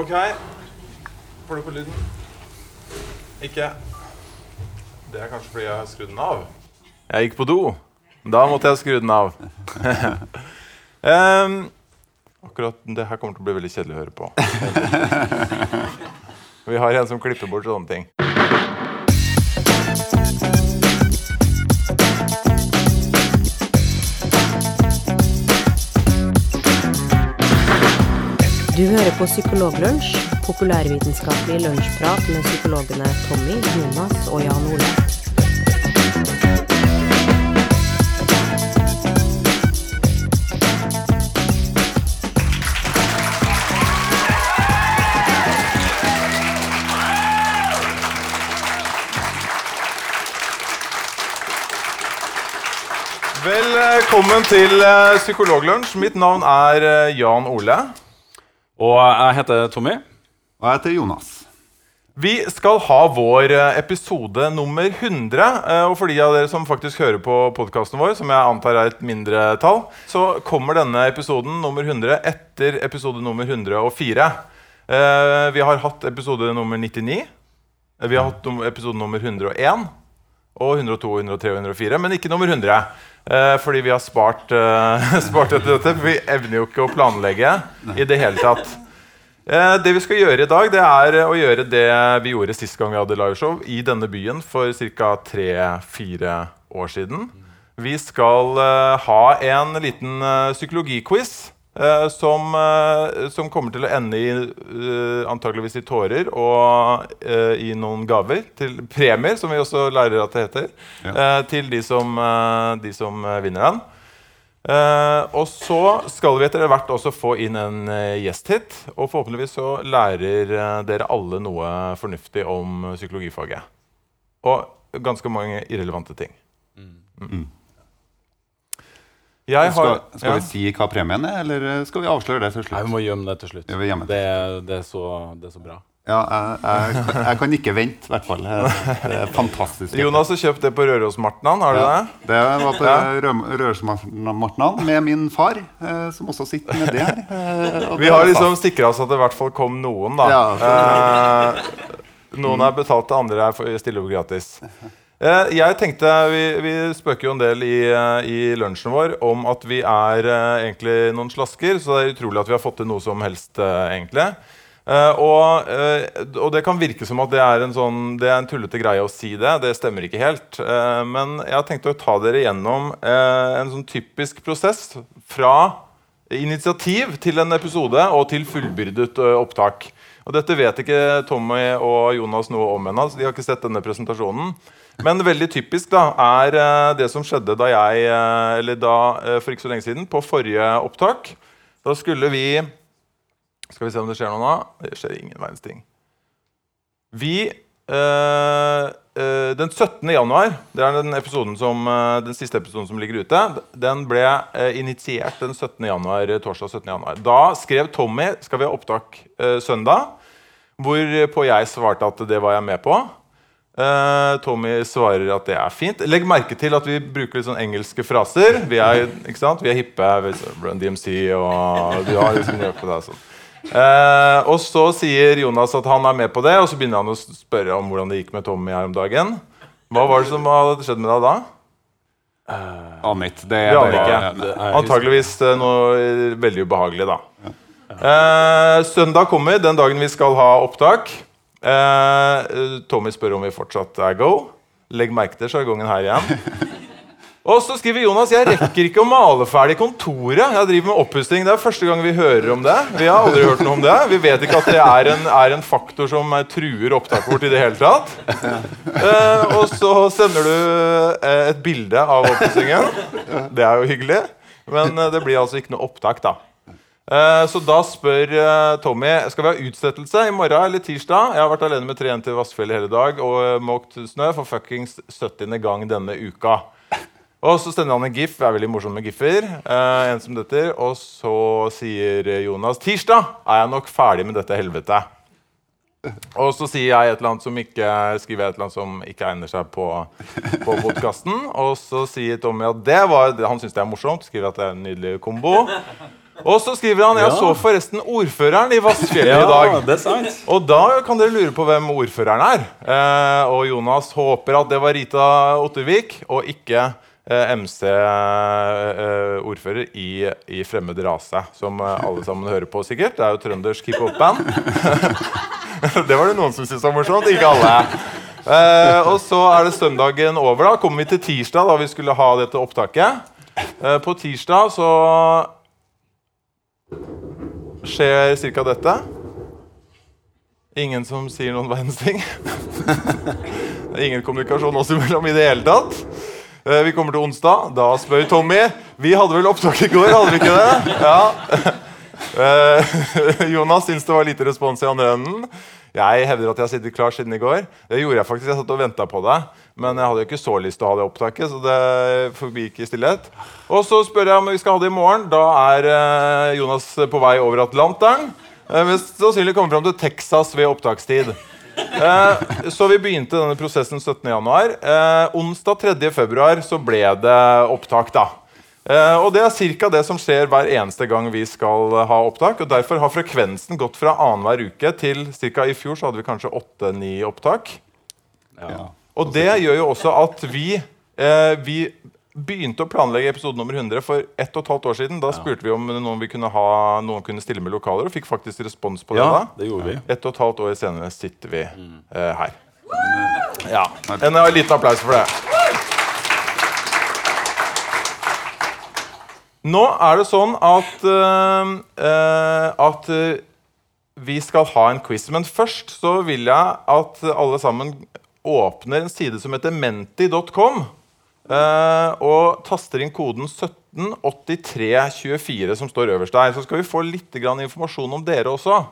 Ok. Får du på lyden? Ikke? Det er kanskje fordi jeg har skrudd den av. Jeg gikk på do. Da måtte jeg skru den av. um, akkurat det her kommer til å bli veldig kjedelig å høre på. Vi har en som klipper bort sånne ting. Du hører på Psykologlunsj, populærvitenskapelig lunsjprat med psykologene Tommy, Jonas og Jan Ole. Velkommen til eh, Psykologlunsj. Mitt navn er eh, Jan Ole. Og jeg heter Tommy. Og jeg heter Jonas. Vi skal ha vår eh, episode nummer 100. eh, Og for de av dere som faktisk hører på podkasten vår, som jeg antar er et mindretall, så kommer denne episoden nummer 100 etter episode nummer 104. Eh, Vi har hatt episode nummer 99. Eh, Vi har hatt episode nummer 101. Og 102, 103 og 104, men ikke nummer 100. Eh, fordi vi har spart, eh, spart etter dette. For vi evner jo ikke å planlegge i det hele tatt. Eh, det vi skal gjøre i dag, det er eh, å gjøre det vi gjorde sist gang vi hadde liveshow i denne byen for ca. tre-fire år siden. Vi skal eh, ha en liten uh, psykologiquiz eh, som, eh, som kommer til å ende i eh, antageligvis i tårer og eh, i noen gaver. Til premier, som vi også lærer at det heter. eh, til de som, eh, de som eh, vinner den. Uh, og så skal vi etter hvert også få inn en uh, gjest hit. Og forhåpentligvis så lærer uh, dere alle noe fornuftig om psykologifaget. Og ganske mange irrelevante ting. Mm. Jeg har Skal, skal ja. vi si hva premien er, eller skal vi avsløre det til slutt? Nei. Vi må gjemme det til slutt. Ja, Det, det. det, er så, det er så bra. Ja, jeg, jeg, jeg kan ikke vente, i hvert fall. Det er fantastisk. Jonas har kjøpt det på Rørosmartnan. Har du Ja, det? det var på Ja. Rørosmartnan med min far, eh, som også sitter nedi her. eh, Vi det har liksom sikra oss at det i hvert fall kom noen, da. Ja, Eh, noen er betalt, andre er stille opp gratis. Eh, jeg tenkte, Vi, vi spøker jo en del i, eh, i lunsjen vår om at vi er eh, egentlig noen slasker, så det er utrolig at vi har fått til noe som helst, egentlig. Og, og det kan virke som at det er en sånn Det er en tullete greie å si det. Det stemmer ikke helt. Men jeg har tenkt å ta dere gjennom en sånn typisk prosess fra initiativ til en episode og til fullbyrdet opptak. Og Dette vet ikke Tommy og Jonas noe om ennå. De har ikke sett denne presentasjonen. Men veldig typisk da, er eh, det som skjedde da jeg eh, Eller da, eh, for ikke så lenge siden, på forrige opptak. Da skulle vi Skal vi se om det skjer noe nå? Det skjer ingen verdens ting. Vi øh, øh, Den 17. januar, det er den, episoden som, den siste episoden som ligger ute, den ble initiert den 17. januar, torsdag 17. januar. Da skrev Tommy skal vi ha opptak øh, søndag, hvorpå jeg svarte at det var jeg med på. Eh, Tommy svarer at det er fint. Legg merke til at vi bruker litt sånn engelske fraser. Vi er, ikke sant? Vi er hippe. Run DMC og du har liksom gjort på det, sånn. Eh, og så sier Jonas at han er med på det, og så begynner han å spørre om hvordan det gikk med Tommy her om dagen. Hva var det som hadde skjedd med deg da? Uh, Annet. Det er aner ikke. Antakeligvis eh, noe eh, veldig ubehagelig, da. Eh, søndag kommer, den dagen vi skal ha opptak. Eh, Tommy spør om vi fortsatt er go. Legg merke til sjargongen her igjen. Og så skriver Jonas jeg rekker ikke å male ferdig kontoret. Jeg driver med oppussing. Det er første gang vi hører om det. Vi har aldri hørt noe om det. Vi vet ikke at det er en, er en faktor som eh, truer opptaket vårt i det hele tatt. Eh, og så sender du eh, et bilde av oppussingen. Det er jo hyggelig. Men eh, det blir altså ikke noe opptak, da. Eh, Så da spør eh, Tommy Skal vi ha utsettelse i morgen eller tirsdag. Jeg har vært alene med tre jenter i Vassfjellet hele dag og eh, måkt snø for fuckings 70. gang denne uka. Og så sender han en gif. Jeg er veldig morsom med giffer. en som dette, Og så sier Jonas tirsdag er jeg nok ferdig med dette helvetet. Og så sier jeg et eller annet som ikke, skriver jeg et eller annet som ikke egner seg på, på podkasten. Og så sier Tommy at det var, han syns det er morsomt. Skriver at det er en nydelig kombo. Og så skriver han Jeg så forresten ordføreren i Vassfjellet i Ja, dag. det er sant. Og da kan dere lure på hvem ordføreren er. Eh, og Jonas håper at det var Rita Ottervik, og ikke eh, MC eh, ordfører i, i Fremmed rase, som eh, alle sammen hører på sikkert. Det er jo trøndersk hiphop-band. det var det noen som syntes var morsomt, ikke alle. Eh, og så er det søndagen over. Da kommer vi til tirsdag, da vi skulle ha dette opptaket. Eh, på tirsdag så skjer ca. dette. Ingen som sier noen verdens ting. Det er ingen kommunikasjon oss imellom i det hele tatt. Eh, Vi kommer til onsdag. Da spør Tommy Vi hadde vel opptak i går, hadde vi ikke det? Ja. Eh, Jonas syns det var lite respons i andre enden. Jeg hevder at jeg har sittet klar siden i går. Det gjorde jeg faktisk. Jeg satt og venta på det. Men jeg hadde jo ikke så lyst til å ha det opptaket, så det forbigikk i stillhet. Og så spør jeg om vi skal ha det i morgen. Da er eh, Jonas på vei over Atlanteren. Eh, sannsynlig kommer fram til Texas ved opptakstid. Eh, så vi begynte denne prosessen 17.1. Eh, onsdag 3.2 så ble det opptak, da. Eh, og det er ca. det som skjer hver eneste gang vi skal eh, ha opptak. og Derfor har frekvensen gått fra annenhver uke til ca. i fjor så hadde vi kanskje åtte-ni opptak. Ja. Og det gjør jo også at vi, eh, vi begynte å planlegge episode nummer 100 for ett og et halvt år siden. Da spurte vi om noen, vi kunne ha, noen kunne stille med lokaler, og fikk faktisk respons på det. ja, da. det gjorde vi. Ett og et halvt år senere sitter vi eh, her. Ja. En eh, liten applaus for det. Nå er det sånn at, uh, at eh, vi skal ha en quiz. Men først så vil jeg at alle sammen åpner en side som heter menti.com. Uh, og taster inn koden 178324 som står øverst der. Så skal vi få litt informasjon om dere også.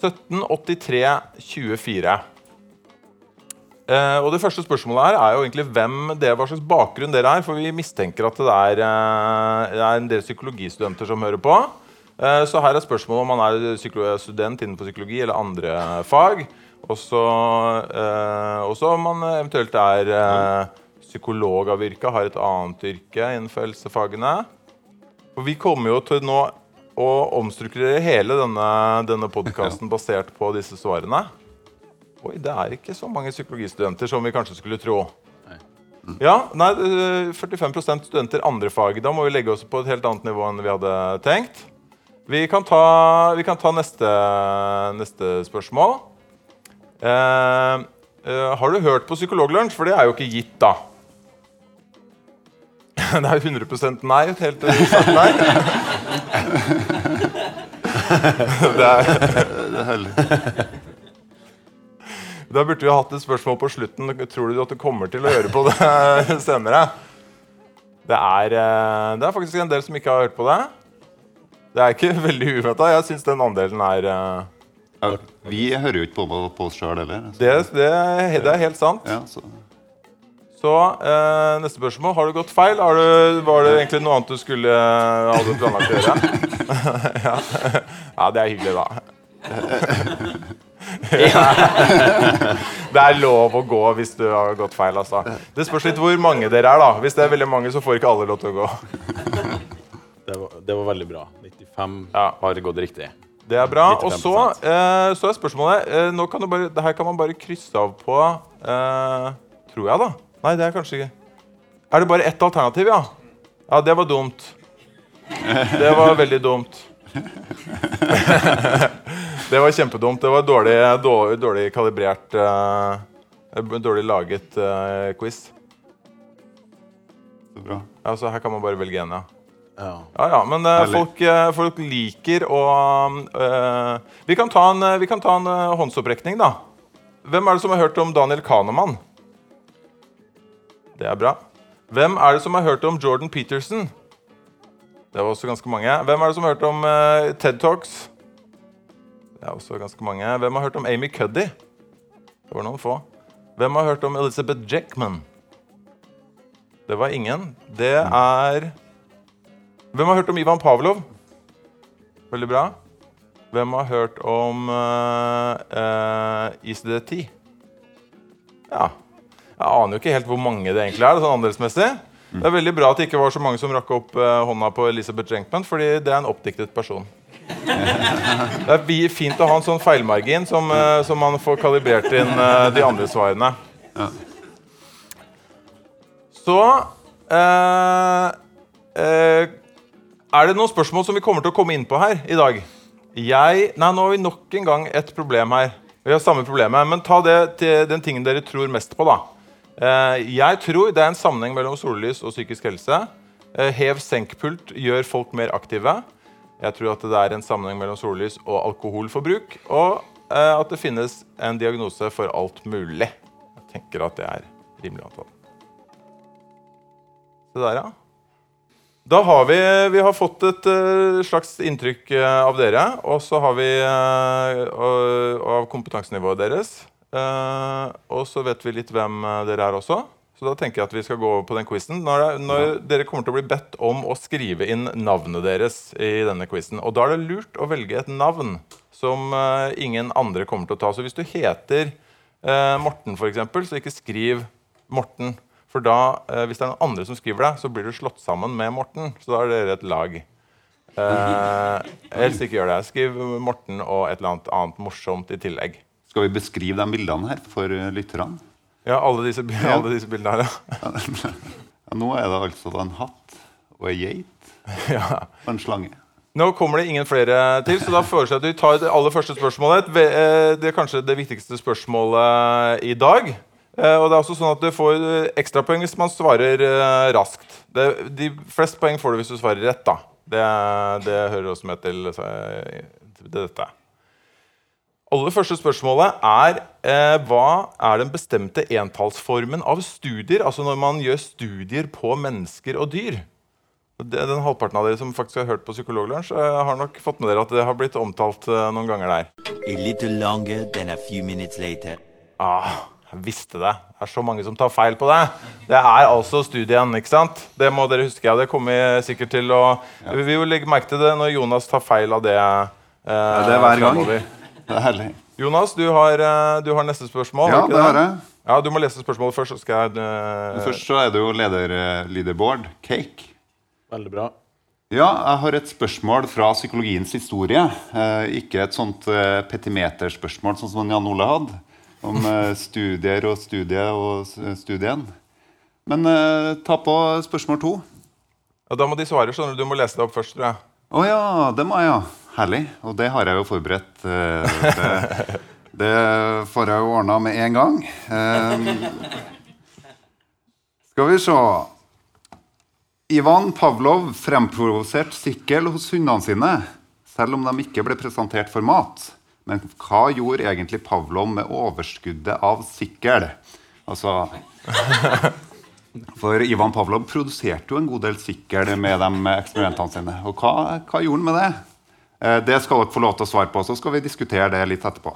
178324. Eh, og Det første spørsmålet her er jo egentlig hvem det er, hva slags bakgrunn dere er. For vi mistenker at det er, eh, det er en del psykologistudenter som hører på. Eh, så her er spørsmålet om man er student innenfor psykologi eller andre fag. Og så eh, om man eventuelt er eh, psykolog av yrke, har et annet yrke innenfor helsefagene. For vi kommer jo til nå å omstrukturere hele denne, denne podkasten basert på disse svarene. Oi, det er ikke så mange psykologistudenter som vi kanskje skulle tro. Ja, nei, øh, 45% studenter andre fag. Da må vi legge oss på et helt annet nivå enn vi hadde tenkt. Vi kan ta, vi kan ta neste, neste spørsmål. Eh, eh, har du hørt på Psykologlunsj? For det er jo ikke gitt, da. Det er 100 nei. Et helt nei. Det er, Det er. Da burde vi hatt et spørsmål på slutten. Tror du at du kommer til å høre på det senere? Det er, eh, det er faktisk en del som ikke har hørt på det. Det er ikke veldig uventa. Jeg syns den andelen er eh, Ja, vi hører jo ikke på, på oss sjøl heller. det, det, det er helt sant. Ja, så. Så eh, neste spørsmål. Har du gått feil? Du, var det egentlig noe annet du skulle eh, hadde planlagt å gjøre? ja. ja, det er hyggelig, da. det er lov å gå hvis du har gått feil. Altså. Det spørs litt hvor mange dere er. da Hvis det er veldig mange, så får ikke alle lov til å gå. Det var, det var veldig bra. 95 Ja. har gått riktig. Det er bra. Og 95%. så, eh, så er spørsmålet eh, nå kan du bare, Det her kan man bare krysse av på eh, Tror jeg, da. Nei, det er kanskje ikke Er det bare ett alternativ, ja? Ja, det var dumt. Det var veldig dumt. det var kjempedumt. Det var dårlig, dårlig, dårlig kalibrert uh, Dårlig laget uh, quiz. så bra. Altså, her kan man bare velge en, ja. Ja. Ja, ja, men uh, folk, folk liker å vi, kan ta en, vi kan ta en håndsopprekning, da. Hvem er det som har hørt om Daniel Kahneman? Det er bra. Hvem er det som har hørt om Jordan Peterson? Det var også ganske mange. Hvem er det som har hørt om TED Talks? Det er også ganske mange. Hvem har hørt om Amy Cuddy? Det var noen få. Hvem har hørt om Elizabeth Jackman? Det var ingen. Det er hvem har hørt om Ivan Pavlov? Veldig bra. Hvem har hørt om uh, ICD-10? Ja. Jeg aner jo ikke helt hvor mange det egentlig er. sånn andelsmessig. Det er veldig bra at det ikke var så mange som rakk opp uh, hånda på Elisabeth Jenkman, fordi det er en oppdiktet person. Det er fint å ha en sånn feilmargin som, eh, som man får kalibrert inn eh, de andre svarene. Så eh, eh, Er det noen spørsmål som vi kommer til å komme inn på her i dag? Jeg, nei, Nå har vi nok en gang et problem her. Vi har samme problemet, Men ta det til den tingen dere tror mest på. da. Eh, jeg tror det er en sammenheng mellom sollys og psykisk helse. Eh, Hev-senk-pult gjør folk mer aktive. Jeg tror at det er en sammenheng mellom sollys og alkoholforbruk. Og eh, at det finnes en diagnose for alt mulig. Jeg tenker at det er rimelig antall. Det der, ja. Da har vi, vi har fått et eh, slags inntrykk eh, av dere, og så har vi av kompetansenivået deres. Og så vet vi litt hvem dere er også. Så da tenker jeg at vi skal gå over på den quizen. Når, det- når dere kommer til å bli bedt om å skrive inn navnet deres i denne quizen. Og da er det lurt å velge et navn som uh, ingen andre kommer til å ta. Så hvis du heter uh, Morten, f.eks., så ikke skriv Morten. For da, uh, hvis det er noen andre som skriver det, så blir du slått sammen med Morten. Så da er dere et lag. Uh, helst ikke gjør det. Skriv Morten og et eller annet annet morsomt i tillegg. Skal vi beskrive de bildene her for lytterne? Ja, alle disse, alle disse bildene her, ja. Ja, nå er det altså en hatt og ei geit ja. og en slange. Nå kommer det ingen flere til, så da foreslår jeg at vi tar det aller første spørsmålet. Eh, Det er kanskje det viktigste spørsmålet i dag. Eh, Og det er også sånn at Du får eh, ekstrapoeng hvis man svarer eh, raskt. Det, de fleste poeng får du hvis du svarer rett. da. Det, det hører også med til, eh, til dette. Aller første spørsmålet er eh, hva er den bestemte entallsformen av studier? Altså når man gjør studier på mennesker og dyr. Den halvparten av dere som faktisk har hørt på Psykologlunsj, eh, har nok fått med dere at det har blitt omtalt eh, noen ganger der. A little longer than a few minutes later. Ah, jeg visste det. Det er så mange som tar feil på det. Det er altså studien, ikke sant? Det må dere huske. Ja, det kommer vi sikkert til å Vi vil legge merke til det når Jonas tar feil av det. eh, det er hver gang. fremover. Det er herlig. Jonas, du har, eh, du har neste spørsmål. Ja, det har jeg. Ja, Du må lese spørsmålet først, så skal jeg Uh... Først så er det jo leder, eh, leaderboard. Cake. Veldig bra. Ja, jeg har et spørsmål fra psykologiens historie. Eh, ikke et sånt eh, petimeterspørsmål sånn som Jan Ole hadde. Om eh, studier og studie og studien. Men eh, ta på spørsmål to. ja, Da må de svare, skjønner du. Du må lese det opp først, tror jeg. Å ja, det må jeg, ja. Herlig. Og det har jeg jo forberedt. eh, Det, det får jeg jo ordna med en gang. Eh, Skal vi se. Ivan Pavlov fremprovoserte sikkel hos hundene sine, selv om de ikke ble presentert for mat. Men hva gjorde egentlig Pavlov med overskuddet av sikkel? Altså For Ivan Pavlov produserte jo en god del sikkel med de eksperimentene sine. Og hva, hva gjorde han med det? Eh, Det skal dere få lov til å svare på, så skal vi diskutere det litt etterpå.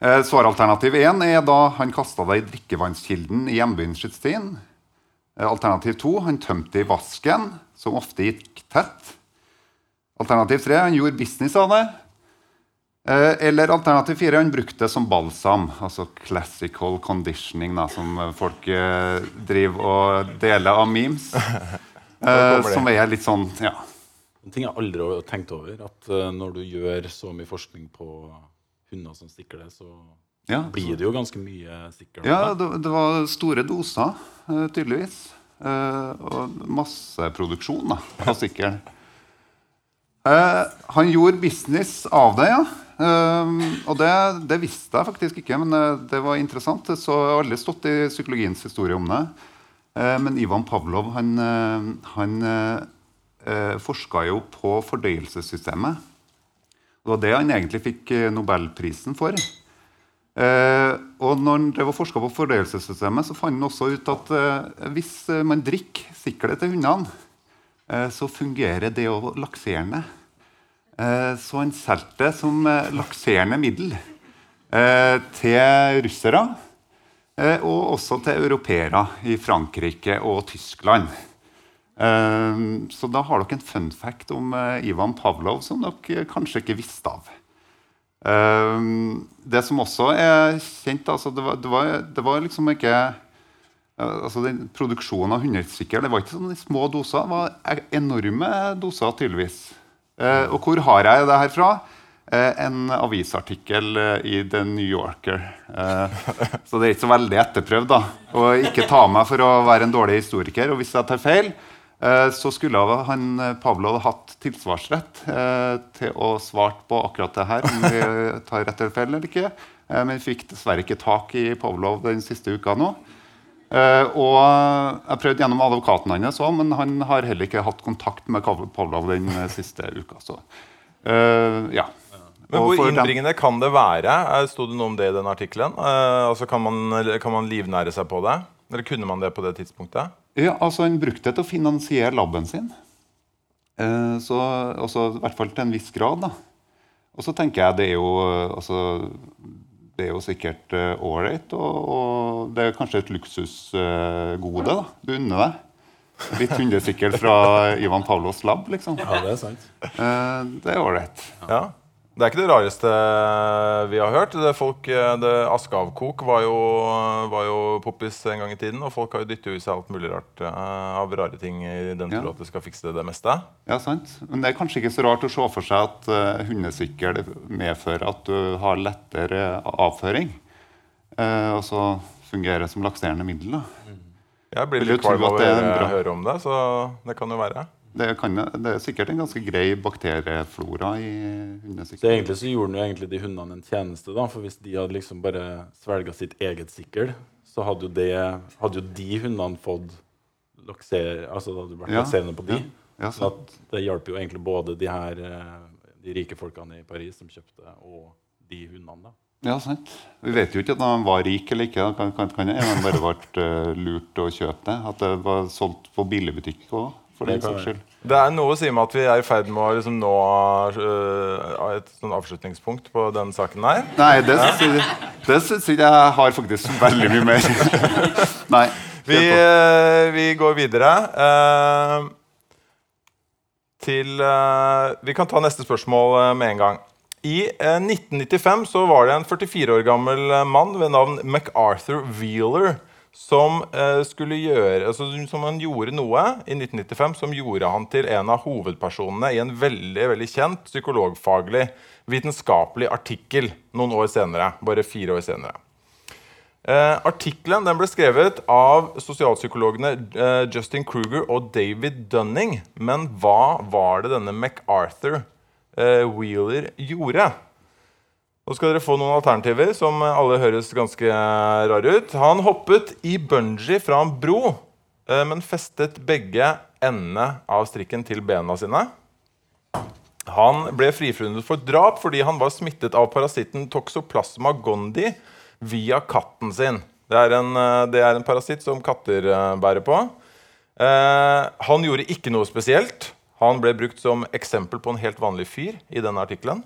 Eh, Svaralternativ 1 er da han kasta det i drikkevannskilden i hjembyen. Eh, Alternativ 2 han tømte det i vasken, som ofte gikk tett. Alternativ 3 han gjorde business av det. Eller alternativ 4 han brukte det som balsam, altså classical conditioning, da, som folk driver og deler av memes. Som er litt sånn, ja. En ting jeg aldri har tenkt over, at eh, når du gjør så mye forskning på hunder som stikker det, så ja blir det jo ganske mye stikker. Ja, det, det var store doser, eh, tydeligvis. Eh, og masseproduksjon da, av sikkel. Eh, han gjorde business av det, ja. Og det, det visste jeg faktisk ikke, men det var interessant. Så jeg har aldri stått i psykologiens historie om det. Men Ivan Pavlov han, han eh, forska jo på fordøyelsessystemet. Det var det han egentlig fikk eh, Nobelprisen for. Eh, og når han drev og forska på fordøyelsessystemet, så fant han også ut at eh, hvis man drikker siklet til hundene, eh, så fungerer det òg lakserende. Eh, så han solgte det som eh, lakserende middel til russere. Og også til europeere i Frankrike og Tyskland. Eh, så da har dere en fun fact om eh, Ivan Pavlov som dere kanskje ikke visste av. Eh, det som også er kjent altså det, var, det, var, det var liksom ikke Eh, altså den Produksjonen av hundesykkel det var ikke sånne små doser, det var e- enorme doser, tydeligvis. Eh, og hvor har jeg det her fra? Eh, en avisartikkel eh, i The New Yorker. Eh, så det er ikke så veldig etterprøvd. da. Og ikke ta meg for å være en dårlig historiker. Og hvis jeg tar feil, eh, så skulle han, Pavlov hatt tilsvarsrett eh, til å svart på akkurat det her. om vi tar rett eller feil eller ikke. Eh, men fikk dessverre ikke tak i Pavlov den siste uka nå. Eh, og jeg prøvde gjennom advokaten hans òg, men han har heller ikke hatt kontakt med Pavlov den eh, siste uka. Så eh, ja. Men hvor innbringende kan det være? Eh, Sto det noe om det i den artikkelen? Eh, altså kan man, kan man livnære seg på det? Eller kunne man det på det tidspunktet? Ja, altså Han brukte det til å finansiere laben sin. Eh, så, også, I hvert fall til en viss grad. da. Og så tenker jeg det er jo, eh, altså, det er jo sikkert ålreit, og, og det er kanskje et luksusgode. da. Du unner deg. Litt hundesykkel fra Ivan Pavlos lab, liksom. Ja, det er sant. Eh, det er ålreit. Ja. Det er ikke det rareste vi har hørt. Det folk, eh, det Askeavkok var jo, var jo poppis en gang i tiden. Og folk har jo dyttet i seg alt mulig rart eh, av rare ting i den Ja. tro at det skal fikse det meste. Ja, sant. Men det er kanskje ikke så rart å se for seg at uh, hundesykkel medfører at du har lettere avføring. Uh, og så fungerer det som lakserende middel. da. Jeg blir litt kvalm av å høre om det, så det kan jo være. Det, kan, det er sikkert en ganske grei bakterieflora i Så hundesykkel. egentlig så gjorde den jo egentlig de hundene en tjeneste, da. For hvis de hadde liksom bare svelga sitt eget sikkel, så hadde jo, det, hadde jo de hundene fått lakser, altså det hadde vært Ja, lakserende på de. ja. Ja, Så at det hjalp jo egentlig både de her eh, de rike folkene i Paris som kjøpte, og de hundene. da. Ja, sant. Vi vet jo ikke om de var rike eller ikke. Kan, kan, kan hende de bare ble eh, lurt å kjøpe det. At det var solgt på billigbutikk òg, for Det den saks skyld. Det er noe å si med at vi er i ferd med å liksom nå uh, et sånn avslutningspunkt på den saken her. Nei, det syns det syns ikke jeg har faktisk veldig mye mer. Nei. Vi, uh, vi går videre Uh, til Vi kan ta neste spørsmål med en gang. I øh, 1995 så var det en 44 år gammel mann ved navn MacArthur Wheeler som øh, gjøre altså, Som han gjorde noe i 1995 som gjorde han til en av hovedpersonene i en veldig veldig kjent psykologfaglig vitenskapelig artikkel noen år senere. Bare fire år senere. Eh, artikkelen ble skrevet av sosialpsykologene eh, Justin Kruger og David Dunning. Men hva var det denne MacArthur eh, Wheeler gjorde? Nå skal dere få noen alternativer som alle høres ganske rare ut. Han hoppet i bungee fra en bro, eh, men festet begge endene av strikken til bena sine. Han ble frifunnet for drap fordi han var smittet av parasitten Toxoplasma gondi via katten sin. Det er en, eh, det er en parasitt som katter eh, bærer på. Han gjorde ikke noe spesielt. Han ble brukt som eksempel på en helt vanlig fyr i denne artikkelen.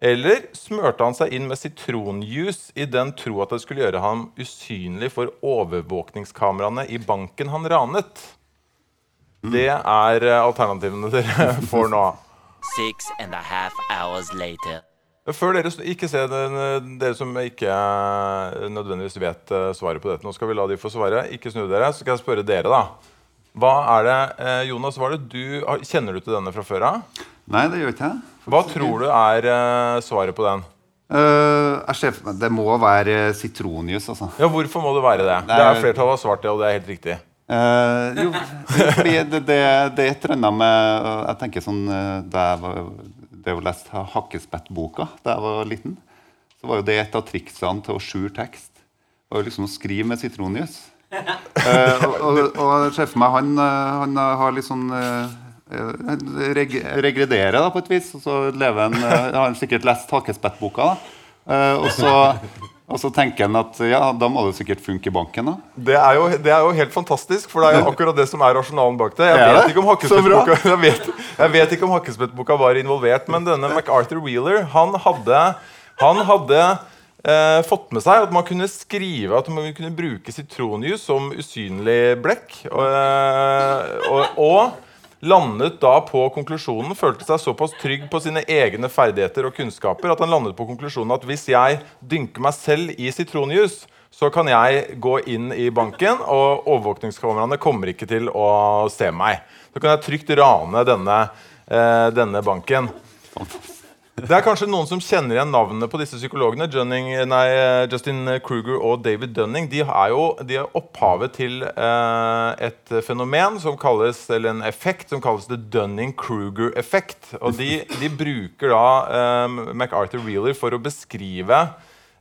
Eller smørte han seg inn med sitronjuice i den tro at det skulle gjøre ham usynlig for overvåkningskameraene i banken han ranet? Det er eh, alternativene dere får nå. Six and a half hours later. Før dere ikke se den, eh, dere som ikke eh, nødvendigvis vet svaret på dette. Nå skal vi la de få svare. Ikke snu dere. Så skal jeg spørre dere, da. Hva er det, eh, Jonas, hva er det du, kjenner du til denne fra før av? Nei, det gjør ikke jeg. Hva tror du er eh, svaret på den? Uh, ser Det må være sitronjuice, altså. Ja, Hvorfor må det være det? Det er Flertallet har svart det, og det er helt riktig. Uh, jo, fordi det, det, det er et eller annet med Jeg tenker sånn Da jeg var, det å lese Hakkespettboka da jeg var liten, så var jo det et av triksene til å skjule tekst. Var jo liksom å skrive med sitronjuice. Eh, og, og, og sjefen meg han, eh, han har litt sånn eh, eh, reg Regrederer da, på et vis. Og så lever han eh, Har han sikkert lest Hakespettboka. Eh, og, så, og så tenker han at ja, da må det sikkert funke i banken. da. Det er, jo, det er jo helt fantastisk, for det er jo akkurat det som er rasjonalen bak det. Jeg vet det? ikke om. Jeg vet, jeg vet ikke om Hakkespettboka var involvert, men denne MacArthur Wheeler han hadde, han hadde eh, fått med seg at man kunne skrive at man kunne bruke sitronjuice som usynlig blekk. Og, eh, og, og landet da på konklusjonen, følte seg såpass trygg på sine egne ferdigheter og kunnskaper at han landet på konklusjonen at hvis jeg dynker meg selv i sitronjuice, så kan jeg gå inn i banken, og overvåkningskameraene kommer ikke til å se meg. Så kan jeg trygt rane denne, eh, denne banken. Det er kanskje noen som kjenner igjen navnene på disse psykologene. Dunning, nei, Justin Kruger og David Dunning. De er jo de er opphavet til eh, et fenomen som kalles, eller en effekt som kalles the Dunning-Kruger-effekt. Og de, de, bruker da eh, MacArthur Wheeler for å beskrive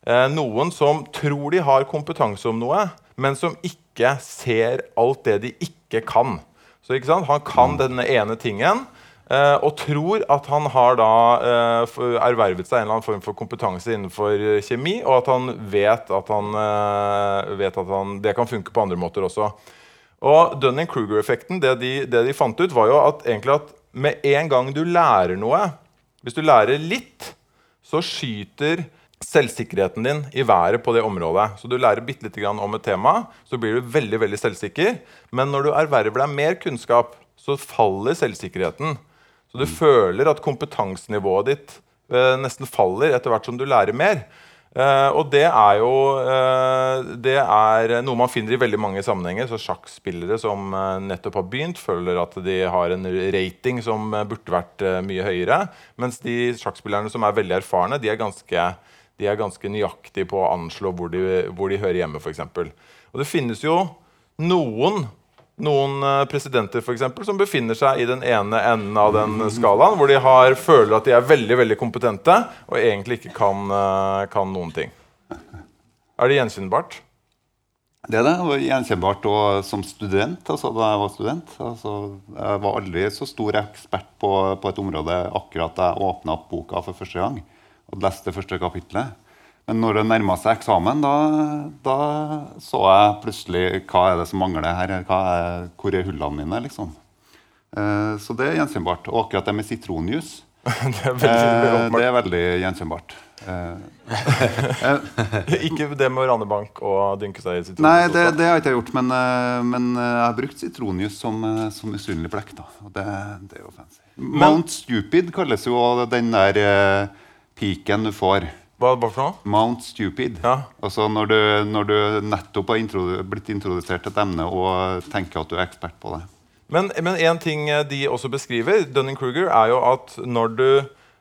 eh, noen som tror de har kompetanse om noe, men som ikke ser alt det de ikke kan. Så ikke sant? Han kan denne ene tingen. Uh, og tror at han har da uh, ervervet seg en eller annen form for kompetanse innenfor uh, kjemi, og at han vet at, han, vet at han, det kan funke på andre måter også. Og Dunning-Kruger-effekten, det, de, det, de, fant ut, var jo at, at med en gang du lærer noe Hvis du lærer litt, så skyter selvsikkerheten din i været på det området. Så du lærer bitte lite grann om et tema, så blir du veldig veldig selvsikker. Men når du erverver deg mer kunnskap, så faller selvsikkerheten. Så du føler at kompetansenivået ditt eh, nesten faller etter hvert som du lærer mer. Eh, og det er jo eh, det er noe man finner i veldig mange sammenhenger. Så Sjakkspillere som eh, nettopp har begynt, føler at de har en rating som eh, burde vært eh, mye høyere. Mens de sjakkspillerne som er veldig erfarne, de er ganske, de er ganske nøyaktige på å anslå hvor de, hvor de hører hjemme. Eksempel. og det finnes jo noen noen eh, presidenter for eksempel, som befinner seg i den ene enden av den skalaen, hvor de har, føler at de er veldig veldig kompetente og egentlig ikke kan, eh, kan noen ting. Er det gjenkjennbart? Det er det. var gjenkjennbart og som student. Altså, da jeg var student. Altså, jeg var aldri så stor ekspert på, på et område akkurat da jeg åpna opp boka for første gang og leste første kapitlet. Men når det nærma seg eksamen, da, da, så jeg plutselig hva er det som mangler her. Er, hvor er hullene mine? liksom. Eh, så det er gjenkjennbart. Og akkurat det med sitronjuice det, er veldig, eh, det er veldig gjenkjennbart. Eh, ikke det med å rane bank og dynke seg i sitronjuice? Nei, det, det, har jeg ikke gjort. Men, eh, men eh, jeg har brukt sitronjuice som, eh, som usynlig blekk. da. Og det, det, er jo fancy. Mount Stupid kalles jo den der piken du får. Hva, hva for noe? Mount Stupid. Ja. Altså når du, når du nettopp har introdu blitt introdusert til et emne og tenker at du er ekspert på det. Men, men en ting de også beskriver, Dunning-Kruger, er jo at når du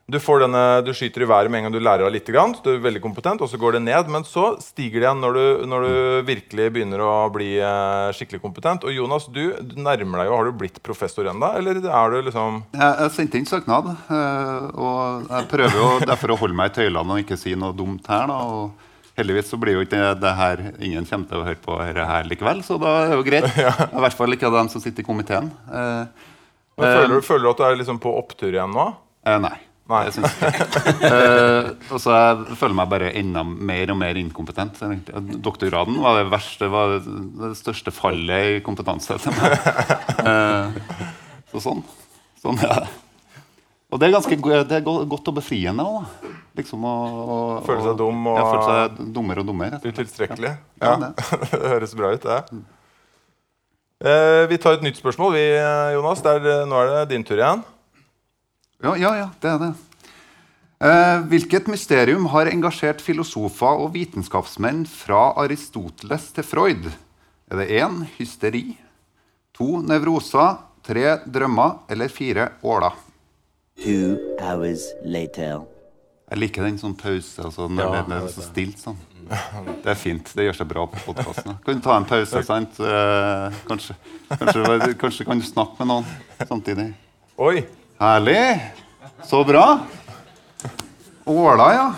du, denne, du, skyter i været med en gang du lærer deg litt. Du er veldig kompetent, og så går det ned. Men så stiger det igjen når du, når du virkelig begynner å bli eh, skikkelig kompetent. Og Jonas, du, du, nærmer deg jo Har du blitt professor ennå? Eller er du liksom Jeg, jeg sendte inn søknad. Øh, og jeg prøver jo derfor å holde meg i tøylene og ikke si noe dumt her. da, og Heldigvis så blir jo ikke det her Ingen kommer til å høre på dette her likevel, så da er det jo greit. ja. I hvert fall ikke av dem som sitter i komiteen. Uh, føler, du, føler, du, at du er liksom på opptur igjen nå? Uh, nei. Nei. Jeg ikke uh, Og så jeg føler meg bare enda mer og mer inkompetent. Doktorgraden var det verste, var det største fallet i kompetanse til meg. Uh, så sånn. sånn ja. Og det er ganske det er godt og befriende òg. Liksom føle seg dum og ja, føle seg dummere og dummere. Utilstrekkelig. Ja. ja. det. høres bra ut, det. Uh, vi tar et nytt spørsmål, vi, Jonas. Der, nå er det din tur igjen. Ja, ja, ja, det er det. Eh, hvilket mysterium har engasjert filosofer og vitenskapsmenn fra Aristoteles til Freud? Er det én hysteri, to nevroser, tre drømmer eller fire åler? Two hours later. Jeg liker den sånn pause. Altså, når ja, det er så stilt sånn. Det er fint. Det gjør seg bra på podkasten. Kan du ta en pause, sant? Eh, kanskje, kanskje, kanskje kan du snakke med noen samtidig. Oi. Herlig. Så bra. Åla, ja.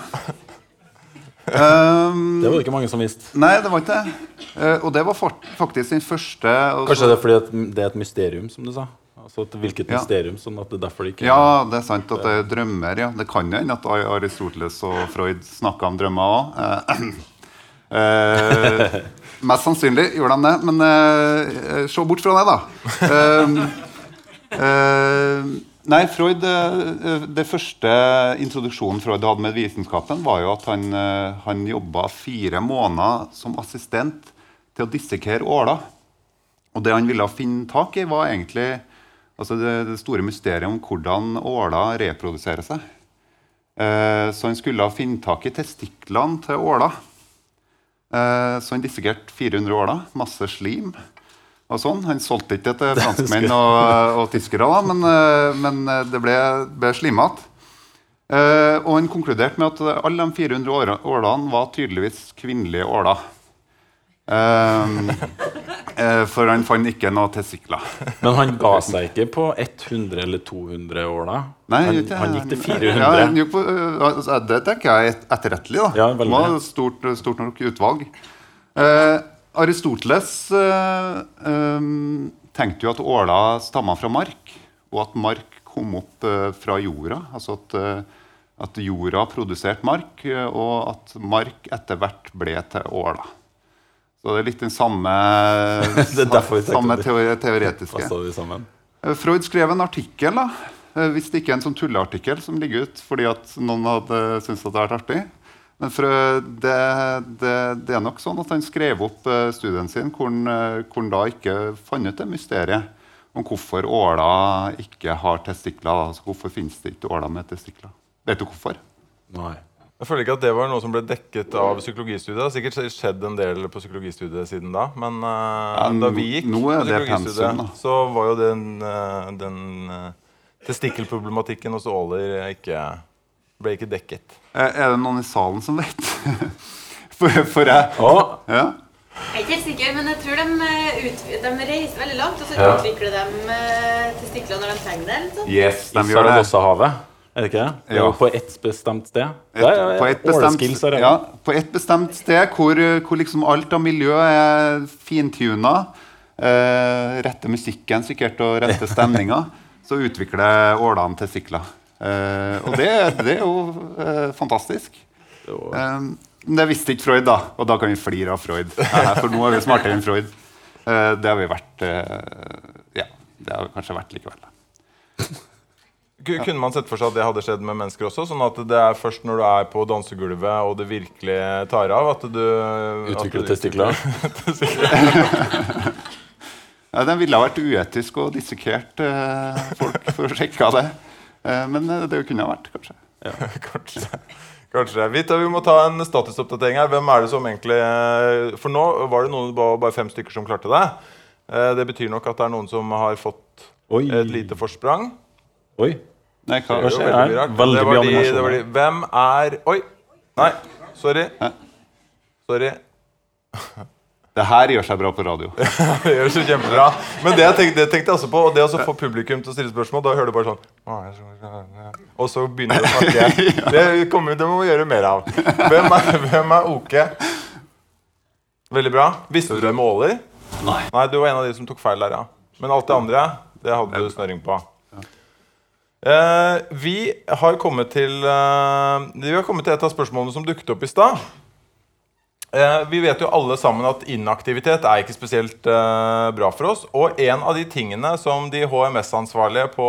Um, det var det ikke mange som visste. Nei, det var ikke det. Uh, og det var faktisk den første også. Kanskje det er fordi det er et mysterium, som du sa? Altså Hvilket ja. mysterium? sånn at det derfor ikke Ja, det er sant at det er drømmer. ja. Det kan hende at Aristoteles og Freud snakka om drømmer òg. Uh, uh, mest sannsynlig gjorde de det, men uh, se bort fra det, da. Uh, Nei, Freud, eh, Det første introduksjonen Freud hadde med vitenskapen, var jo at han, eh, han jobba fire måneder som assistent til å dissekere åler. Og det han ville finne tak i, var egentlig altså det, det, store mysteriet om hvordan åler reproduserer seg. Eh, så han skulle finne tak i testiklene til åler. Så han dissekerte 400 åler. Masse slim sånn. Han solgte ikke til franskmenn og, og tyskere, da, men, eh, men eh, det ble, ble slimete. Eh, og han konkluderte med at alle de 400 åra- ålene var tydeligvis kvinnelige åler. Eh, eh, for han fant ikke noe testikler. Men han ga seg ikke på 100 eller 200 åler? Nei, han, ikke- han gikk til Ja, 400. han gikk på, altså, det tenker jeg er etterrettelig. da. Ja, det var et stort, stort nok utvalg. Eh, Aristoteles uh, um, tenkte jo at åla stamma fra mark, og at mark kom opp uh, fra jorda. Altså at, uh, at jorda produserte mark, og at mark etter hvert ble til åla. Så det er litt den samme, samme teore, teoretiske. Freud skrev en artikkel, da. hvis det ikke er en sånn tulleartikkel som ligger ut fordi at noen hadde syntes at det hadde vært artig. Men for, det, det, det er nok sånn at han skrev opp eh, studien sin hvor han, eh, hvor han da ikke fant ut det mysteriet om hvorfor åler ikke har testikler. Altså hvorfor finnes det ikke åler med testikler? Vet du hvorfor? Nei. Jeg føler ikke at det var noe som ble dekket av psykologistudiet. Det har sikkert skjedd en del på psykologistudiet siden da. Men uh, Ja, da vi gikk nå er på det psykologistudiet, pensum, da. så var jo den, den testikkelproblematikken hos åler ikke, ble ikke dekket. Eh, Er det noen i salen som vet? for, for jeg ja. Jeg er ikke helt sikker, men jeg tror de, eh, ut, de reiser veldig langt, og så Ja. utvikler de eh, testikler når de trenger det. sånt. Yes, I de gjør det. Saragossahavet? Er det ikke det? Ja. på ett bestemt sted. Et, er på, et bestemt, ja, på et bestemt sted hvor, hvor liksom alt av miljø er fintuna, eh, rette musikken sikkert og rette stemninga, så utvikler ålene testikler. Eh, og det, det er jo eh, fantastisk. Det var- men det visste ikke Freud, da, og da kan vi flire av Freud. For nå er vi smartere enn Freud. Eh, det har vi vært Ja, det har vi kanskje vært likevel. Ku- Kunne man sett for seg at det hadde skjedd med mennesker også? Sånn at det er først når du er på dansegulvet og det virkelig tar av, at du Utvikler testikler? Ja, den ville ha vært uetisk og dissekert eh, folk for å sjekke av det. Eh, men eh, det kunne ha vært, kanskje. Kanskje. Kanskje. Vi, tar, vi må ta en statusoppdatering her. Hvem er det som egentlig eh, For nå var det noen, bare, fem stykker som klarte det. Eh, Det betyr nok at det er noen som har fått Oi. et lite forsprang. Oi. Nei, hva? Skjer var veldig. Veldig mye var de, animasjon det var de. Hvem er Oi! Nei, sorry. Hæ? Sorry. Det her gjør seg bra på radio. Det gjør seg kjempebra. Men det jeg tenkte, det tenkte jeg også på, og det å få publikum til å stille spørsmål, da hører du bare sånn Og så begynner du å snakke. Det, kommer, det må vi gjøre mer av. Hvem er, hvem er Oke? Veldig bra. Visste du det med Åler? Nei. Nei, du var en av de som tok feil der, ja. Men alt det andre, det hadde du snøring på. Uh, vi har til uh, Vi har kommet til et av spørsmålene som dukket opp i stad. Eh, vi vet jo alle sammen at inaktivitet er ikke spesielt eh, bra for oss. Og en av de tingene som de HMS-ansvarlige på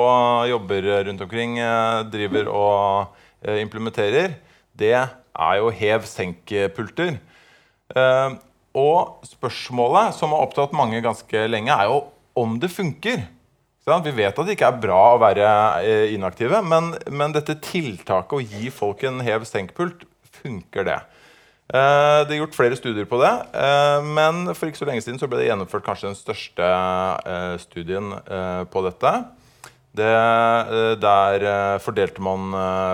jobber rundt omkring eh, driver og eh, implementerer, det er jo hev-senk-pulter. Eh, og spørsmålet som har opptatt mange ganske lenge, er jo om det funker. Vi vet at det ikke er bra å være eh, inaktive, men, men dette tiltaket å gi folk en hev-senk-pult, funker det? Eh, det er gjort flere studier på det, eh, men for ikke så lenge siden så ble det gjennomført kanskje den største eh, studien på dette. Det, der fordelte man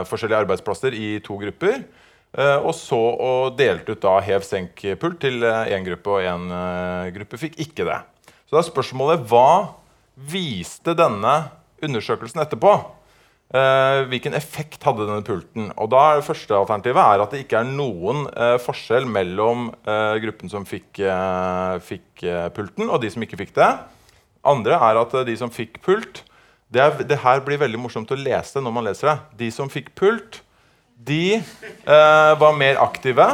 forskjellige arbeidsplasser i to grupper. og så og delte ut da hev-senk-pult til én gruppe, og én gruppe fikk ikke det. Så da er spørsmålet hva viste denne undersøkelsen etterpå? Eh, hvilken effekt hadde denne pulten? Og da er det Første alternativet er at det ikke er noen eh, forskjell mellom eh, gruppen som fikk, fikk pulten, og de som ikke fikk det. Andre er at de som fikk pult det, er, det her blir veldig morsomt å lese når man leser det. De som fikk pult, de var mer aktive.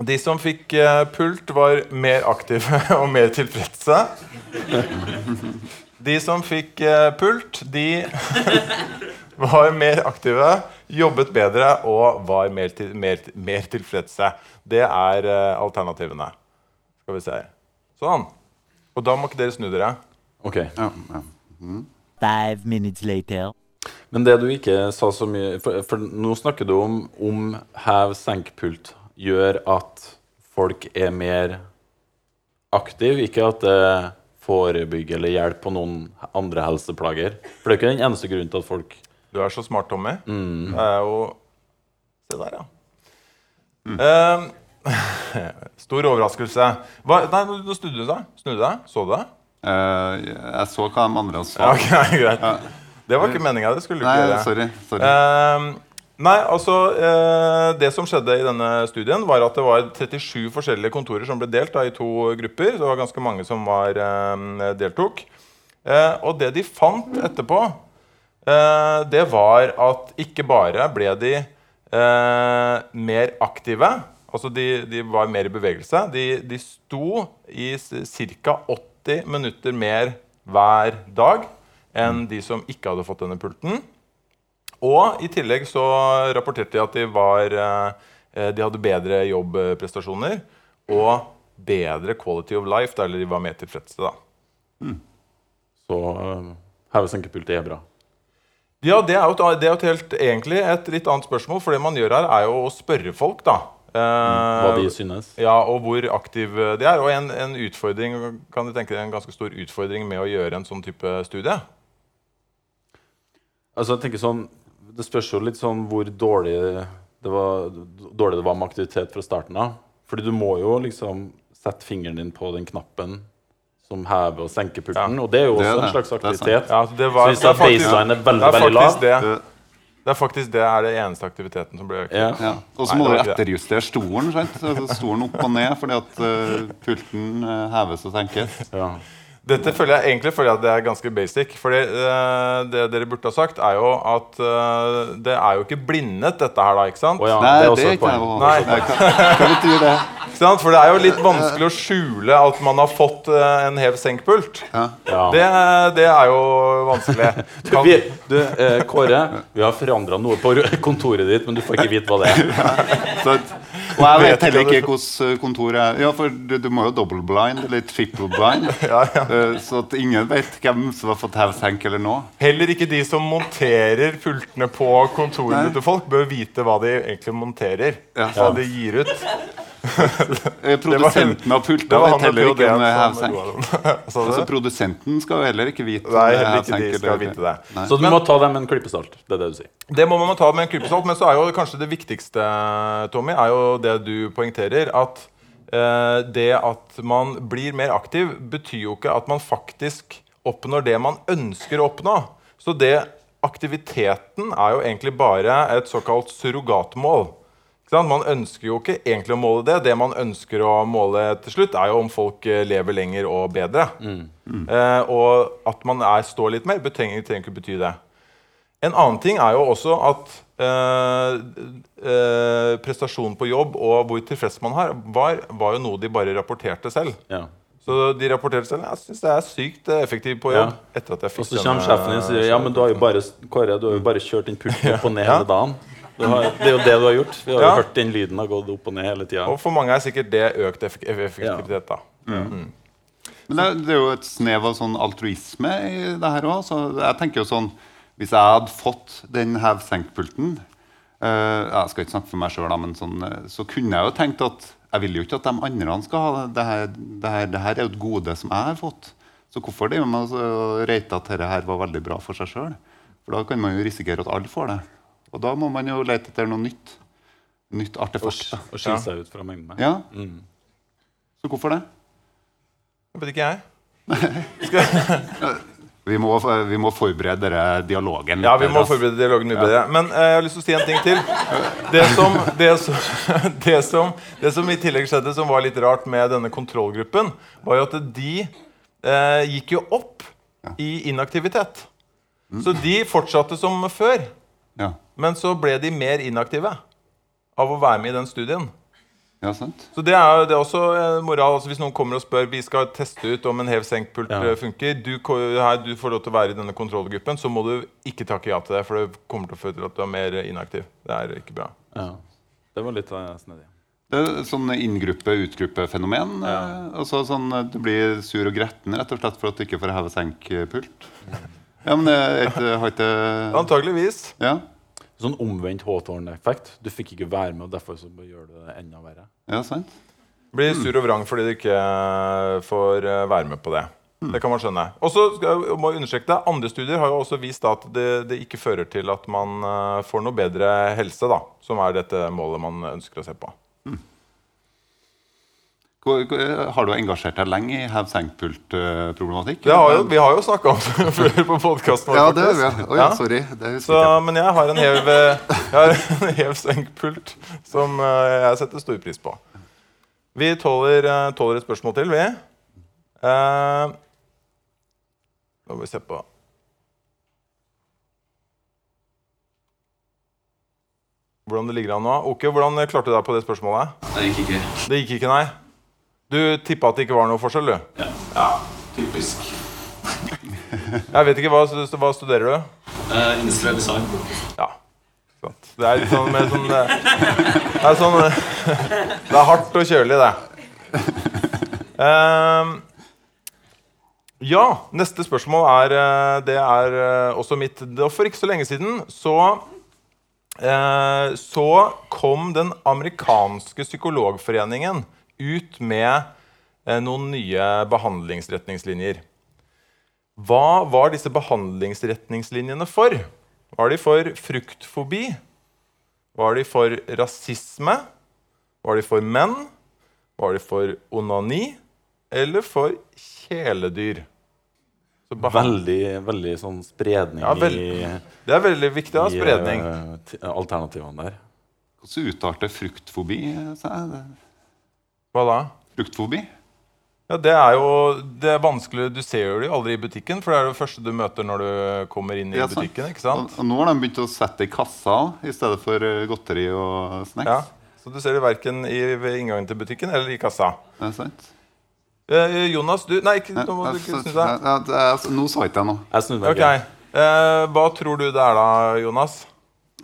De som fikk pult, var mer aktive og mer tilfredse. De som fikk eh, pult, de var mer aktive, jobbet bedre og var mer, til, mer, mer tilfredse. Det er eh, alternativene. Skal vi se. Sånn. Og da må ikke dere snu dere. Ok. Ja, ja. Five minutes later. Men det du ikke sa så mye For, for nå snakker du om om hev-senk-pult gjør at folk er mer aktive. Ikke at det forebygger eller hjelpe på noen andre helseplager. For det er ikke den eneste grunnen til at folk Du er så smart, Tommy. Det er jo Se der, ja. Eh, stor overraskelse. Hva, nei, nå snudde du deg. Snudde deg? Så du det? Uh, jeg så hva de andre sa. Okay, ok, greit. Det var ikke meninga. Det skulle du Nei, ikke gjøre. sorry. sorry. Eh, nei, altså eh, Det som skjedde i denne studien, var at det var 37 forskjellige kontorer som ble delt da, i to grupper. Det var ganske mange som var, eh, deltok. Eh, og det de fant etterpå, eh, det var at ikke bare ble de eh, mer aktive, altså de, de var mer i bevegelse. De, de sto i ca. 80 minutter mer hver dag enn de som ikke hadde fått denne pulten. Og i tillegg så rapporterte de at de, var, eh, de hadde bedre jobbprestasjoner og bedre quality of life, eller de var mer tilfredse. da. Så uh, heve senkepultet er bra. Ja, det er jo, det er jo helt, egentlig et litt annet spørsmål. For det man gjør her, er jo å spørre folk, da. Eh, Hva de synes. Ja, og hvor aktiv de er. Og en, en utfordring, kan du tenke deg en ganske stor utfordring med å gjøre en sånn type studie? Altså, jeg tenker sånn, Det spørs jo litt sånn hvor dårlig det var, dårlig det var med aktivitet fra starten av. Fordi du må jo liksom sette fingeren din på den knappen som hever og senker pulten. Ja. Og det er jo Det er også det. en slags Det er aktivitet. Ja, det, var, Så hvis er baseline er veldig, er veldig lav det. Det er faktisk det er det eneste aktiviteten som ble økt. Ja. Ja. Og så må du etterjustere stolen. Sant? Altså, stolen opp og ned fordi at uh, pulten uh, heves og senkes. Ja. Dette føler jeg egentlig føler jeg at det er ganske basic. Fordi uh, det dere burde ha sagt, er jo at uh, det er jo ikke blindet, dette her, da. ikke sant? Oh, ja, Nei, det er det også er ikke jeg. poeng. Nei. Betyr det? Ikke sant? For det er jo litt vanskelig å skjule at man har fått eh, en hev-senk-pult. Ja. Det, det er jo vanskelig. Kan, Vi, du, eh, Kåre, vi har forandra noe på kontoret ditt, men du får ikke vite hva det er. Og jeg Vet heller ikke hvordan kontoret er Ja, for du, du må jo double blind eller triple blind. ja, ja. eh, Så at ingen vet hvem som har fått hevsenk eller nå. Heller ikke de som monterer pultene på kontorene Nei. til folk, bør vite hva de egentlig monterer. Ja. Hva de gir ut. Eh, Produsenten av Det var vet heller ikke om det er hev-senk. du Altså, produsenten skal jo heller ikke vite om Nei, det er heller ikke de skal vite det. Nei. Så du må ta dem med en klypesalt. Det er det du sier. Det må man ta med en klypesalt, men så er jo kanskje det viktigste, Tommy, er jo det du poengterer. At eh, det at man blir mer aktiv, betyr jo ikke at man faktisk oppnår det man ønsker å oppnå. Så det aktiviteten er jo egentlig bare et såkalt surrogatmål. Ikke? Man ønsker jo ikke egentlig å måle det. Det man ønsker å måle til slutt, er jo om folk eh, lever lenger og bedre. Eh, og at man er, står litt mer, trenger, trenger ikke bety det. En annen ting er jo også at eh, eh, prestasjonen på jobb og hvor tilfreds man har, var, var jo noe de bare rapporterte selv. Ja. Så de rapporterte selv jeg syns jeg er sykt eh, effektiv på jobb. Ja. etter at jeg fikk Og så kommer sjefen din og sier ja, men du har jo bare, Kåre, du har jo bare kjørt den pulten opp og ned Ja. hele dagen. Du har, det er jo det du har gjort. Vi har jo Ja. hørt den lyden har gått opp og ned hele tida. Og for mange er sikkert det økt effektivitet. da. Men det, det er jo et snev av sånn altruisme i det her òg. Så jeg tenker jo sånn Hvis jeg hadde fått den hev-senk-pulten uh, Jeg skal ikke snakke for meg sjøl, men sånn, eh, så kunne jeg jo tenkt at jeg vil jo ikke at de andre skal ha det. Det her, det her, det her er jo et gode som jeg har fått. Så hvorfor driver man og at dette her var veldig bra for seg sjøl? For da kan man jo risikere at alle får det. Og da må man jo lete etter noe nytt. Nytt artefakt. da. og skille seg ut fra mengden. Ja. Mm. Så hvorfor det? Det vet ikke jeg. Vi må, vi må forberede dialogen. litt Ja, vi må forberede dialogen mye bedre. Men eh, jeg har lyst til å si en ting til. Det som, det, som, det, som, det som i tillegg skjedde, som var litt rart med denne kontrollgruppen, var jo at de eh, gikk jo opp i inaktivitet. Så de fortsatte som før. Ja. Men så ble de mer inaktive av å være med i den studien. ja, sant? Så det er det er også eh, moral. Altså hvis noen kommer og spør vi skal teste ut om en hev-senk-pult Ja. eh, funker, du, her, du får lov til å være i denne kontrollgruppen, så må du ikke takke ja til det, for det kommer til å føre til at du er mer eh, inaktiv. Det er ikke bra. Ja. Det var litt uh, snedig. Det er sånn inngruppe-utgruppe-fenomen. Ja. Altså sånn, eh, Du blir sur og gretten rett og slett for at du ikke får heve-senk-pult. Ja, men det er jeg, har ikke Antageligvis. ja, Sånn omvendt Hawthorne-effekt. Du fikk ikke være med, og derfor så gjør du det enda verre. ja, sant? Blir sur og vrang fordi du ikke får eh, være med på det. Det kan man skjønne. Og så må jeg understreke det, Andre studier har jo også vist da at det, det ikke fører til at man eh, får noe bedre helse, da, som er dette målet man ønsker å se på. Har du engasjert deg lenge i hev-senk-pult-problematikk? Ja, vi har jo snakka om det før på podkasten vår. Ja, det har vi. faktisk. Ja, Ja. sorry. Så, men jeg har en hev, hev-senk-pult som eh, jeg setter stor pris på. Vi tåler, eh, tåler et spørsmål til, vi. Eh, Nå må vi se på Hvordan det ligger an nå. Oke, hvordan klarte du deg på det spørsmålet? Det gikk ikke. Det gikk ikke, nei? Du tippa at det ikke var noe forskjell, du? Ja, ja typisk. Jeg vet ikke, Hva, hva studerer du? Uh, industriell design. Ja. Sant. Det er litt sånn mer sånn eh, Det er sånn eh, Det er hardt og kjølig, det. Um, ja, neste spørsmål er Det er også mitt. For ikke så lenge siden så eh, Så kom den amerikanske psykologforeningen ut med eh, noen nye behandlingsretningslinjer. Hva var disse behandlingsretningslinjene for? Var de for fruktfobi? Var de for rasisme? Var de for menn? Var de for onani? Eller for kjæledyr? Veldig, veldig sånn spredning Ja, vel- i, Det er veldig viktig å ha spredning. eh, alternativene der. Hvordan uttalte fruktfobi seg? Hva da? Fruktfobi? Ja, Det er jo det er vanskelig Du ser jo de aldri i butikken, for det er det første du møter når du kommer inn i Ja, butikken. ikke sant? Og, og nå har de begynt å sette det i kassa i stedet for eh, godteri og snacks. Ja, Så du ser det verken i, ved inngangen til butikken eller i kassa. Det er sant. Eh, Jonas, du Nei, ikke, nå må du ikke altså, snu deg. ja, det er- altså, nå sa ikke jeg noe. Jeg snudde meg okay. Eh, hva tror du det er da, Jonas?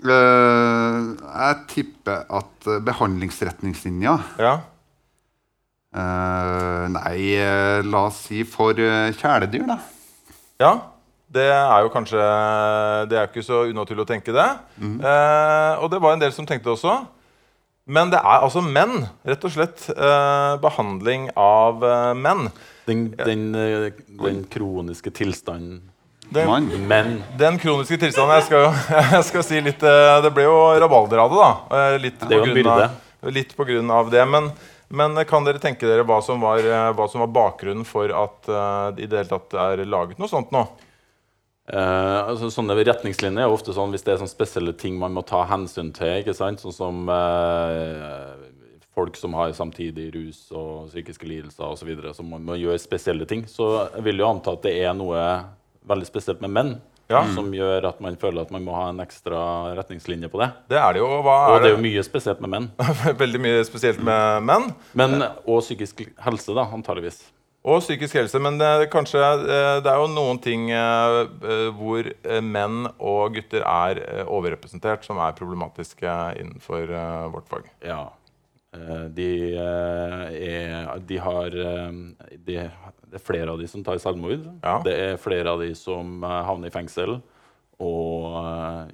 Eh, jeg tipper at uh, behandlingsretningslinja Ja. Eh, Nei, uh, la oss si for uh, kjæledyr, da. ja. Det er jo kanskje Det er jo ikke så unaturlig å tenke det. Eh, og det var en del som tenkte det også. Men det er altså menn. Rett og slett eh, behandling av menn. Den, den, den kroniske tilstanden den. Men den kroniske tilstanden Jeg skal, jeg skal si litt Det ble jo rabalder av det, da. Litt Det er jo på en grunn byrde. av- Litt på grunn av det. Men, men kan dere tenke dere hva som var, eh, hva som var bakgrunnen for at eh, det i det hele tatt er laget noe sånt nå? Eh, altså, sånne retningslinjer er ofte sånn hvis det er sånne spesielle ting man må ta hensyn til. ikke sant? Sånn som eh, folk som har samtidig rus og psykiske lidelser osv. Som må gjøre spesielle ting. Så jeg vil jo anta at det er noe veldig spesielt med menn Ja. som gjør at man føler at man må ha en ekstra retningslinje på det. Det er det jo. Hva Og er det er jo mye spesielt med menn. Veldig mye spesielt med menn. Men, og psykisk helse, da, antageligvis. Og psykisk helse. Men det, er kanskje, eh, det er jo noen ting eh, eh, hvor menn og gutter er overrepresentert, som er problematiske innenfor vårt fag. Ja. Eh, De, eh, er, de har eh, de, Det er flere av de som tar selvmord. Ja. Det er flere av de som havner i fengsel og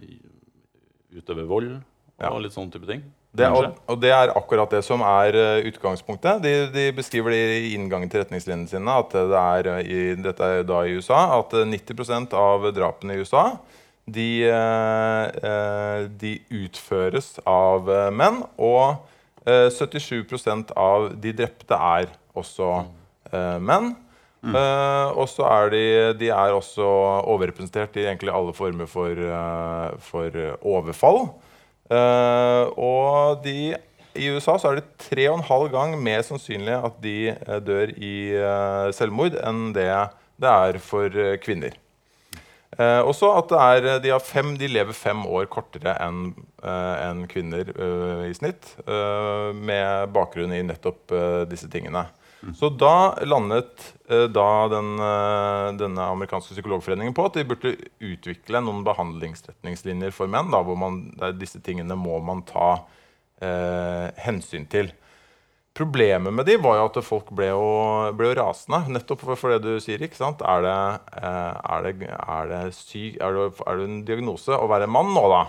utøver vold og Ja. litt sånne type ting. Det, og, og det er akkurat det som er utgangspunktet. De, de beskriver det i inngangen til retningslinjene sine at det er i, dette er da i USA, at eh, 90% av drapene i USA de, de utføres av menn. Og eh, 77% av de drepte er også uh, menn. Eh, og så er de, de er også overrepresentert i egentlig alle former for, for overfall. Og de, i USA så er det tre og en halv gang mer sannsynlig at de dør i selvmord enn det det er for kvinner. Eh, også at det er, de, har fem, de lever fem år kortere enn eh, enn kvinner eh, i snitt, eh, med bakgrunn i nettopp eh, disse tingene. Så da landet eh, da den, eh, denne amerikanske psykologforeningen på at de burde utvikle noen behandlingsretningslinjer for menn, da, hvor man, der disse tingene må man ta eh, hensyn til. Problemet med de var jo at folk ble jo, ble jo rasende. Nettopp for, for det du sier. ikke sant? Er det, eh, er det, er det, syk, er det, er det en diagnose å være mann nå, da?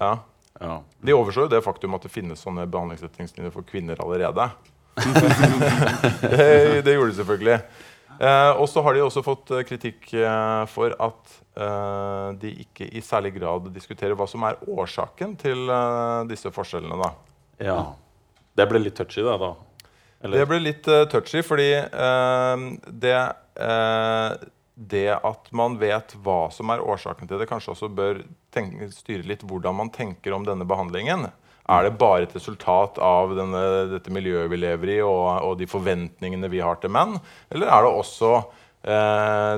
Ja. Ja. De overså jo det faktum at det finnes sånne behandlingsretningslinjer for kvinner allerede. det, det gjorde de selvfølgelig. Eh, og så har de også fått eh, kritikk eh, for at eh, de ikke i særlig grad diskuterer hva som er årsaken til disse forskjellene. da. Ja. Det ble litt touchy, da. da. Eller- Det ble litt uh, touchy, fordi uh, det, uh, det at man vet hva som er årsaken til det, kanskje også bør tenke, styre litt hvordan man tenker om denne behandlingen. Er det bare et resultat av denne, dette miljøet vi lever i, og, og de forventningene vi har til menn? Eller er det også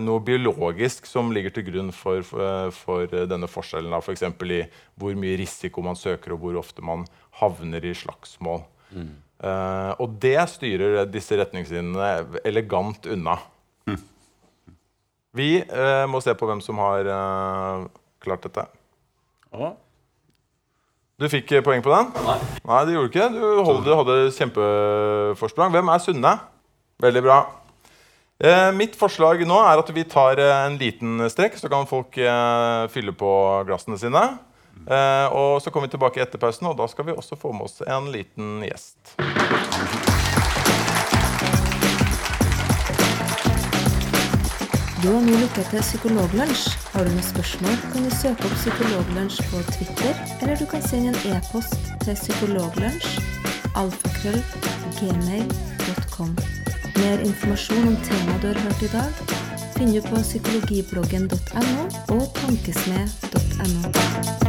noe biologisk som ligger til grunn for, for, for denne forskjellen? F.eks. For i hvor mye risiko man søker, og hvor ofte man havner i slagsmål. Eh, og det styrer disse retningslinjene elegant unna. Vi uh, må se på hvem som har uh, klart dette. Å, Du fikk poeng på den? Nei. Nei, det gjorde du ikke. Du holdt, du hadde kjempeforsprang. Hvem er Sunne? Veldig bra. Eh, mitt forslag nå er at vi tar en liten strekk, så kan folk fylle på glassene sine. Eh, og så kommer vi tilbake etter pausen, og da skal vi også få med oss en liten gjest. Du har nå lyttet til Psykologlunsj. Har du noen spørsmål, kan du søke opp Psykologlunsj på Twitter, eller du kan sende en e-post til psykologlunsj alfakrøll gmail.com. Mer informasjon om temaet du har hørt i dag, finner du på psykologibloggen.no og tankesmed.no.